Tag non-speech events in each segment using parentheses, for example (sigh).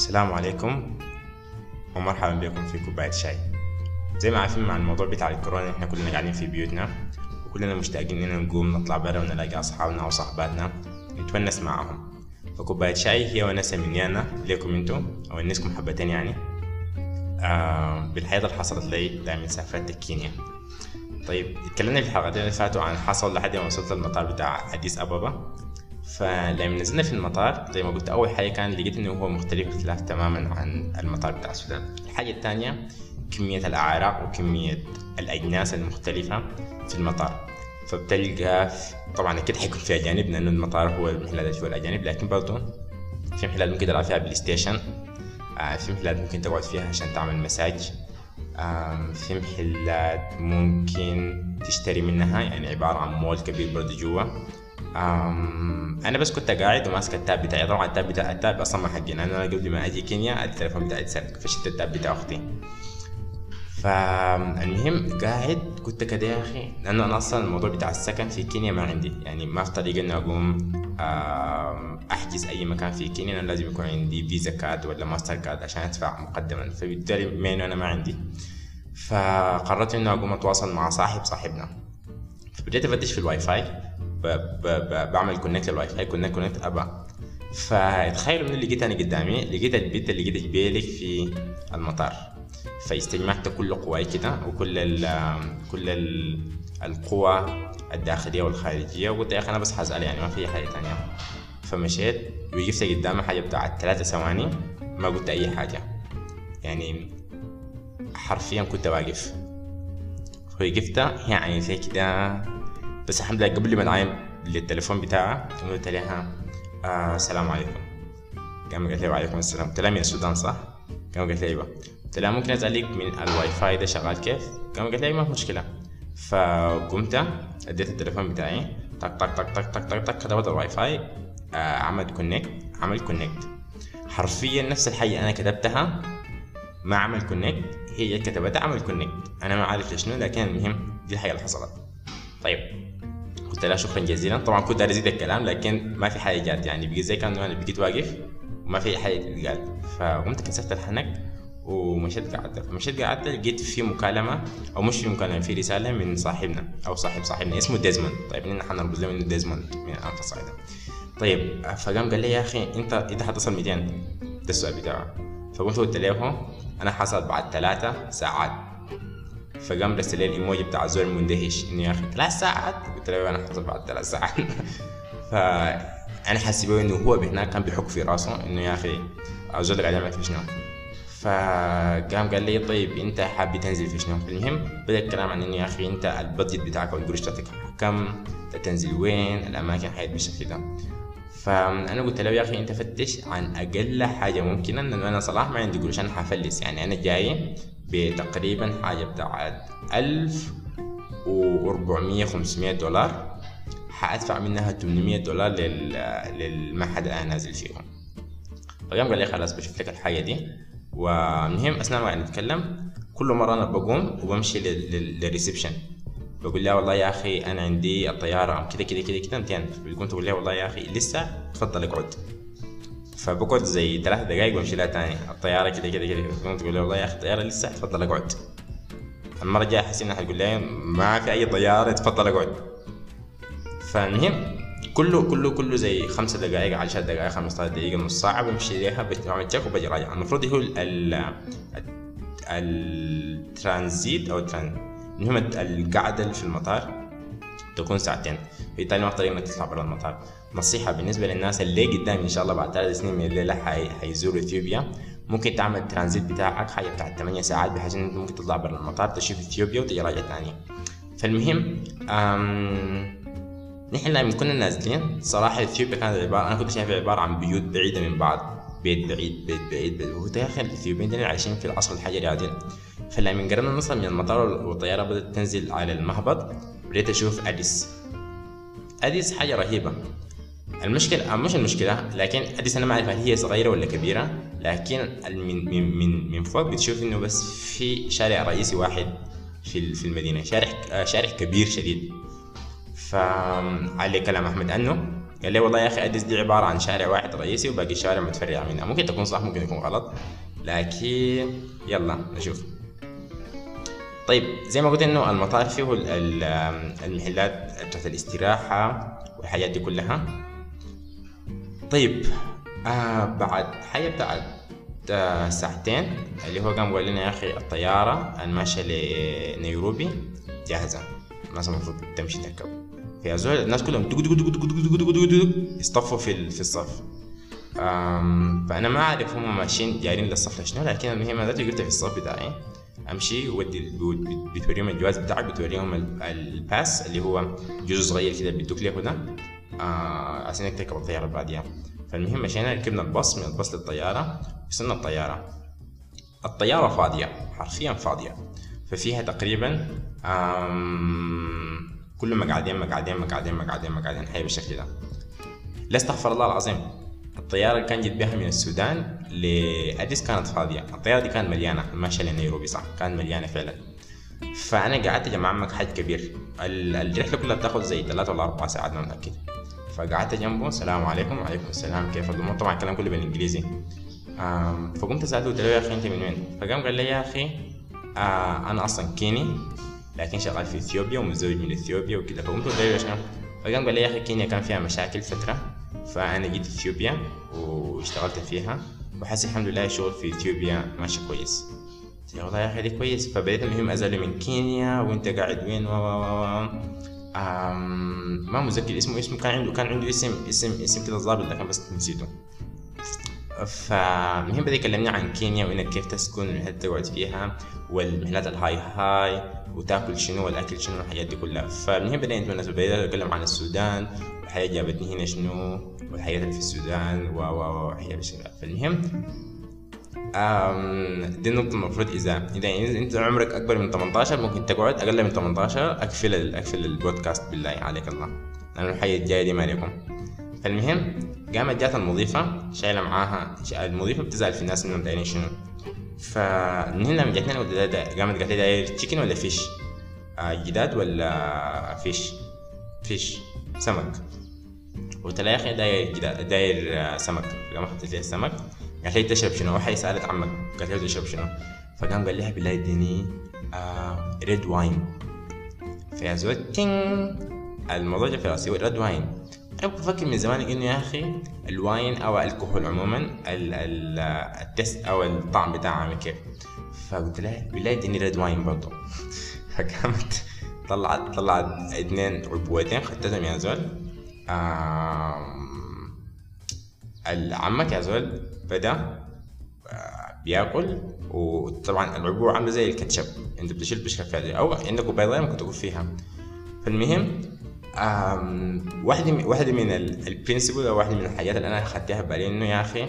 السلام عليكم ومرحبا بكم في كوباية شاي. زي ما عارفين مع الموضوع بتاع الكورونا إحنا كلنا قاعدين في بيوتنا وكلنا مشتاقين إننا نقوم نطلع برا ونلاقي أصحابنا أو صاحباتنا نتونس معاهم. فكوباية شاي هي ونسة مني ليكم أنتو أو انسكم حبتين يعني. آه بالحياة اللي حصلت لي دائما سافرت كينيا. طيب اتكلمنا في الحلقتين اللي فاتوا عن حصل لحد ما وصلت المطار بتاع أديس أبابا. فلما نزلنا في المطار زي ما قلت أول حاجة كان لقيت إنه هو مختلف اختلاف تماما عن المطار بتاع السودان. الحاجة الثانية كمية الأعراق وكمية الأجناس المختلفة في المطار. فبتلقى طبعا أكيد حيكون في أجانب لأنه المطار هو المحلات اللي فيه الأجانب لكن برضه في محلات ممكن تلعب فيها PlayStation آه، في محلات ممكن تقعد فيها عشان تعمل مساج في محلات ممكن تشتري منها يعني عبارة عن مول كبير برضه جوا. أنا بس كنت قاعد وماسك ال tab بتاعي. طبعا ال tab بتاع ال tab أصلا ما حقي أنا قبل ما أجي كينيا التليفون بتاعي اتسرق. فشلت ال tab بتاع أختي. فالمهم قاعد كنت كده يا أخي لأنه أنا أصلا الموضوع بتاع السكن في كينيا ما عندي. يعني ما في طريقة إني أقوم أحجز أي مكان في كينيا. أنا لازم يكون عندي Visa card ولا ماستر كارد عشان أدفع مقدما. فبالتالي بما أنا ما عندي. فقررت انه أقوم أتواصل مع صاحب صاحبنا. فبديت أفتش في الواي فاي. بعمل connect لل Wi-Fi connect connect أبا. فتخيلوا إنه لقيت أنا قدامي لقيت البت اللي لقيت جبالك في المطار. فاستجمعت كل قواي كده وكل ال كل ال القوى الداخلية والخارجية وقلت يا أخي أنا بس حسال يعني ما في حاجة تانية. فمشيت وقفت قدامي حاجة بتاعت ثلاثة ثواني ما قلت أي حاجة. يعني حرفيا كنت واقف. وقفت يعني زي كده بس الحمد لله قبل ما نعاين للتليفون بتاعها قلت لها آه السلام عليكم. قام قالت لي وعليكم السلام. قلت لها من السودان صح؟ قام قالت لي أيوه. قلت لها ممكن أسألك من الواي فاي ده شغال كيف؟ قام قالت لي ما في مشكلة. فقمت أديت التليفون بتاعي. طق طق طق طق طق طق طق كتبت الواي فاي آه عمل connect عمل connect حرفيا نفس الحاجة أنا كتبتها ما عمل connect هي كتبتها عمل connect أنا ما عارف لشنو لكن المهم دي الحاجة اللي حصلت. طيب. قلت لها شكرا جزيلا. طبعا كنت ازيد الكلام لكن ما في حاجة جات يعني بقيت زي كأنه أنا بقيت واقف وما في حاجة تتقال فقمت كسرت الحنك ومشيت قعدت. فمشيت قعدت لقيت في مكالمة أو مش في مكالمة في رسالة من صاحبنا أو صاحب صاحبنا اسمه Desmond. طيب نحن حنرمز له إنه Desmond من الأنفس ده طيب فقام قال لي يا أخي أنت أنت حتصل 200 ده السؤال بتاعه. فقمت قلت له أنا حصل بعد ثلاثة ساعات. فقام رسل لي الايموجي بتاع الزول المندهش انه يا أخي ثلاث ساعات؟ قلت له أنا حصل بعد ثلاث ساعات. (laughs) فانا حاسبه انه هو هناك كان بيحك في راسه إنه يا أخي الزول قاعد يعمل في شنو. فقام قال لي طيب أنت حابب تنزل في شنو؟ المهم بدأ الكلام عن إنه يا أخي أنت البادجت بتاعك أو القروش بتاعتك كم؟ تنزل وين؟ الأماكن حيات بالشكل ده. فأنا قلت له يا أخي أنت فتش عن أقل حاجة ممكنة لأنه أنا صراحة ما عندي قروش أنا حفلس يعني أنا جاي بتقريبا حاجة بتاعت 1400 500 دولار. حأدفع منها 800 دولار لل... للمعهد اللي أنا نازل فيهم فقام قال لي خلاص بشوف لك الحاجة دي. ومهم أثناء ما نتكلم كل مرة أنا بقوم وبمشي للريسبشن. بقول لها والله يا أخي أنا عندي الطيارة. كده كده كده كده 200 بتقوم تقول لها والله يا أخي لسه تفضل اقعد. فبقعد زي ثلاث دقايق وامشي لها تاني. الطيارة كده كده كده. تقول والله يا أخي الطيارة لسه تفضل أقعد. المره الجايه أحس انها حتقول لي ما في أي طيارة تفضل أقعد. فالمهم كله كله كله زي خمسة دقائق عشر دقائق 15 دقيقة نص ساعة بمشي ليها بعمل تشيك وبجي راجع. المفروض هو ال الترانزيت أو المهم القعدة في المطار. تكون ساعتين. بالتالي ما في طريقة انك تطلع برا المطار. نصيحة بالنسبة للناس اللي قدام إن شاء الله بعد ثلاث سنين من الليلة حي... حيزوروا إثيوبيا. ممكن تعمل الترانزيت بتاعك حاجة بتاعت 8 ساعات بحيث انك ممكن تطلع برا المطار تشوف إثيوبيا وتجي راجع تاني. فالمهم أم... نحن لما كنا نازلين صراحة إثيوبيا كانت عبارة أنا كنت شايفها عبارة عن بيوت بعيدة من بعض. بيت بعيد بيت بعيد بيت وقلت يا أخي الإثيوبيين دول عايشين في العصر الحجري عادل فلما قررنا نصل من المطار والطيارة بدأت تنزل على المهبط بديت أشوف أديس. أديس حاجة رهيبة. المشكلة مش المشكلة لكن أديس أنا ما أعرف هل هي صغيرة ولا كبيرة لكن من من من من فوق بتشوف إنه بس في شارع رئيسي واحد في في المدينة شارع شارع كبير شديد. فعلي كلام أحمد أنه قال لي والله يا أخي أديس دي عبارة عن شارع واحد رئيسي وباقي الشوارع متفرعة منها. ممكن تكون صح ممكن يكون غلط لكن يلا نشوف. طيب زي ما قلت إنه المطار فيه المحلات بتاعت الاستراحة والحاجات دي كلها. طيب آه بعد حاجة بتاعت آه، ساعتين اللي هو قام قال لنا يا أخي الطيارة الماشية لنيروبي جاهزة. الناس المفروض تمشي تركب في زول الناس كلهم دق دق دق دق دق دق يصطفوا في في الصف. فأنا ما أعرف هم ماشيين جايين للصف لشنو لكن المهم أنا قلت في الصف بتاعي. أمشي ودي بتوريهم الجواز بتاعك بتوريهم الباس اللي هو جزء صغير كده بيدوك ليه هنا آه عشان تركب الطيارة بعديها فالمهم مشينا ركبنا الباص من الباص للطيارة وصلنا الطيارة. الطيارة فاضية حرفيا فاضية. ففيها تقريبا كل مقعدين مقعدين مقعدين مقعدين مقعدين حي بالشكل ده. لا استغفر الله العظيم. الطيارة اللي كان جيت بها من السودان لأديس كانت فاضية. الطيارة دي كانت مليانة ماشية لنيروبي صح؟ كانت مليانة فعلا. فأنا قعدت عمك حاج كبير. الرحلة كلها بتاخذ زي ثلاثة ولا أربع ساعات ما متأكد. فقعدت جنبه السلام عليكم وعليكم السلام كيف الأمور؟ طبعا الكلام كله بالإنجليزي. فقمت سألته قلت له يا أخي أنت من وين؟ فقام قال لي يا أخي آه أنا أصلا كيني لكن شغال في إثيوبيا ومتزوج من إثيوبيا وكذا فقمت قلت له شنو؟ فقام قال لي يا أخي كينيا كان فيها مشاكل فترة. فأنا جيت إثيوبيا واشتغلت فيها وحاسس الحمد لله الشغل في إثيوبيا ماشي كويس. والله يا أخي كويس. فبديت المهم ازل من كينيا وأنت قاعد وين؟ و ما متذكر اسمه اسمه كان عنده كان عنده اسم اسم اسم كده ظابط لكن بس نسيته. فالمهم بدأ يكلمني عن كينيا وإنك كيف تسكن والمحلات تقعد فيها؟ والمحلات الهاي هاي وتاكل شنو والأكل شنو الحاجات دي كلها. فالمهم بدأت بالناس بدأت اتكلم عن السودان والحياة جابتني هنا شنو والحياة اللي في السودان و و و فالمهم دي النقطة المفروض إذا إذا أنت عمرك أكبر من 18 ممكن تقعد أقل من 18 أقفل أقفل البودكاست بالله عليك الله. لأنه الحياة الجاية دي ما عليكم. فالمهم قامت جات المضيفة شايلة معاها المضيفة بتزعل في الناس إنهم دايرين شنو. فمن هنا من جاتني قامت قالت لي داير تشيكن ولا فيش آه جداد ولا فيش فيش سمك. قلت لها يا أخي داير داير سمك. قام اخذت لي السمك قالت لي تشرب شنو؟ وحي سألت عمك قالت لي تشرب شنو؟ فقام قال لها بالله اديني red wine فيا زول تين الموضوع جا في راسي red wine أنا كنت بفكر من زمان انه يا أخي ال wine أو الكحول عموما ال taste أو الطعم بتاعه عامل كيف؟ فقلت لها بالله إديني red wine برضه (laughs) فقامت طلعت طلعت اثنين عبوتين خدتهم يا زول. عمك يا زول بدأ آه، بياكل وطبعا العبوه عاملة زي الكاتشب. انت بتشيل بشكل فعلي أو عندك بيضاء ممكن تكون فيها. فالمهم واحدة واحدة من البرنسبل أو واحدة من الحاجات اللي أنا أخدتها بالي إنه يا أخي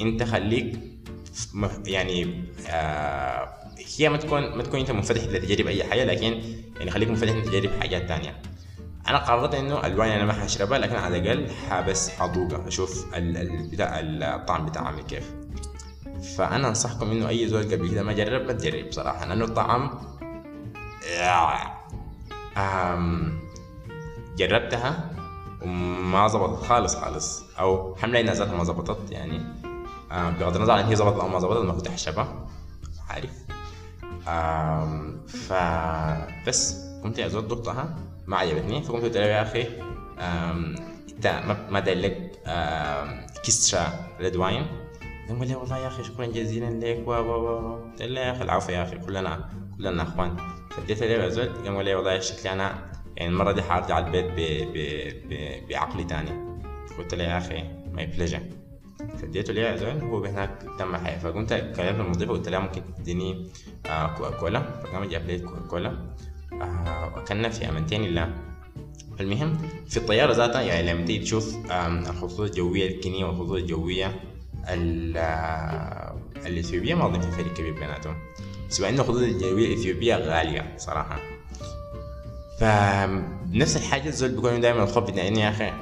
أنت خليك يعني آه هي ما تكون ما تكون أنت منفتح لتجرب أي حاجة لكن يعني خليك منفتح لتجرب حاجات تانية. أنا قررت إنه ألوان أنا ما حشربها لكن على الأقل حبس حذوقها أشوف بتاع الطعم بتاعها عامل كيف. فأنا أنصحكم إنه أي زول قبل كده ما جرب ما تجرب بصراحة لأنه الطعم آم جربتها وما ظبطت خالص خالص. أو حملة ذاتها ما ظبطت يعني آه بغض النظر عن هي ظبطت أو ما ظبطت ما كنت احشبها عارف. فبس قمت يا زول ضبطها ما عجبتني. فقمت قلت له يا أخي إنت ما داير لك extra red wine؟ قال لي والله يا أخي شكرا جزيلا لك و و قلت له يا أخي العفو يا أخي كلنا كلنا إخوان. فديت له قام قال لي والله شكلي أنا يعني المرة دي حارجع البيت. بعقلي تاني. قلت له يا أخي my pleasure فديته ليه زول هو هناك تم حياة. فقمت كلمت المضيفة قلت لها ممكن تديني آه كوكا كولا فقام جاب لي كوكا كولا آه وكلنا في أمانتين الله. المهم في الطيارة ذاتها يعني لما تيجي تشوف الخطوط الجوية الكينية والخطوط الجوية الإثيوبية ما أظن في فرق كبير بيناتهم. سواء إن الخطوط الجوية الإثيوبية غالية صراحة. فنفس الحاجة الزول بيكون دائما الخوف إنه يا أخي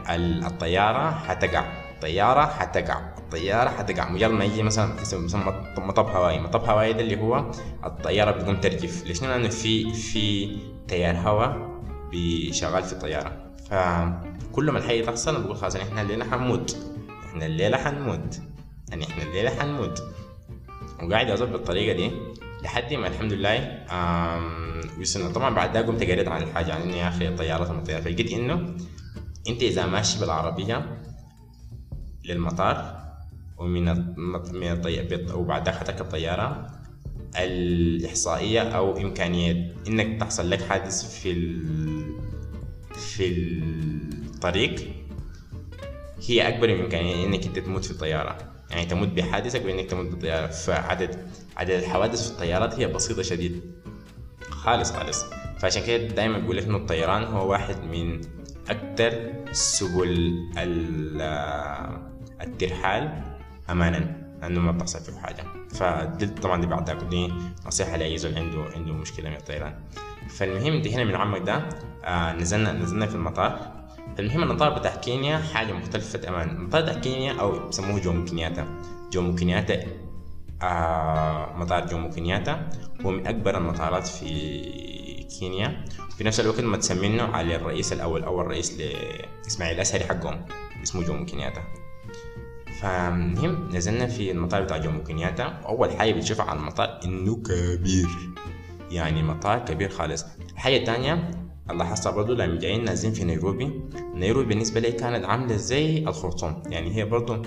الطيارة حتقع. الطيارة حتقع. الطيارة حتقع. مجرد ما يجي مثلا اسمه مطب هوائي. مطب هوائي ده اللي هو الطيارة بتقوم ترجف. ليش؟ لأنه في في تيار هواء شغال في الطيارة. فكل ما الحاجة تحصل بقول خلاص إحنا الليلة حنموت. إحنا الليلة حنموت. يعني إحنا الليلة حنموت. وقاعد اظبط بالطريقة دي لحد ما الحمد لله. وصلنا طبعا بعد ده قمت قريت عن الحاجة عن يا أخي الطيارات المطيرة فلقيت إنه أنت إذا ماشي بالعربية للمطار ومن من الطيارة وبعد ذلك حتركب الطيارة الإحصائية أو إمكانية إنك تحصل لك حادث في في الطريق هي أكبر من إمكانية إنك أنت تموت في الطيارة. يعني تموت بحادث أكبر إنك تموت بالطيارة فعدد عدد الحوادث في الطيارات هي بسيطة شديد. خالص خالص. فعشان كده دايما بقول لك إنه الطيران هو واحد من أكثر سبل الترحال أمانا لأنه ما بتحصل فيه حاجة. فدي طبعا دي بعد دي نصيحة لأي زول عنده عنده مشكلة من الطيران. فالمهم انتهينا من عمك ده. آه نزلنا نزلنا في المطار. المهم المطار بتاع كينيا حاجة مختلفة تماما. المطار بتاع كينيا أو بسموه جومو كينياتا. جومو كينياتا آه مطار جومو كينياتا. هو من أكبر المطارات في كينيا. في نفس الوقت مسمينه على الرئيس الأول أول رئيس زي إسماعيل الأزهري حقهم اسمه جومو كينياتا. فالمهم نزلنا في المطار بتاع جومو كينياتا. أول حاجة بتشوفها على المطار إنه كبير. يعني مطار كبير خالص. الحاجة الثانية الله حصل برضه لما جايين نازلين في نيروبي نيروبي بالنسبة لي كانت عاملة زي الخرطوم. يعني هي برضه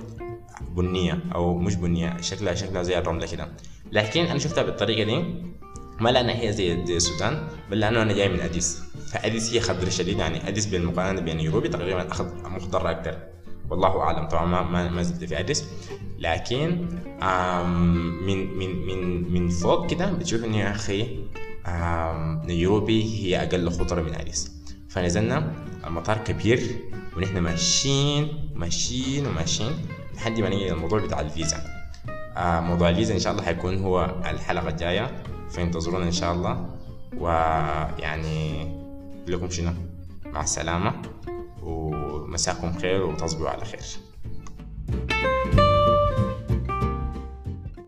بنية أو مش بنية شكلها شكلها زي الرملة كده. لكن أنا شفتها بالطريقة دي ما لأنها هي زي, السودان بل لأنه أنا جاي من أديس. فأديس هي خضرة شديد يعني أديس بالمقارنة بين نيروبي تقريبا أديس مخضرة أكثر والله أعلم طبعا ما ما زلت في اديس لكن من من من من فوق كده بتشوف انه يا أخي نيروبي هي أقل خضرة من اديس فنزلنا المطار كبير ونحن ماشيين ماشيين وماشيين لحد ما نيجي الموضوع بتاع الفيزا. موضوع الفيزا إن شاء الله حيكون هو الحلقة الجاية فانتظرونا إن شاء الله. ويعني لكم شنو؟ مع السلامة ومساكم خير وتصبحوا على خير.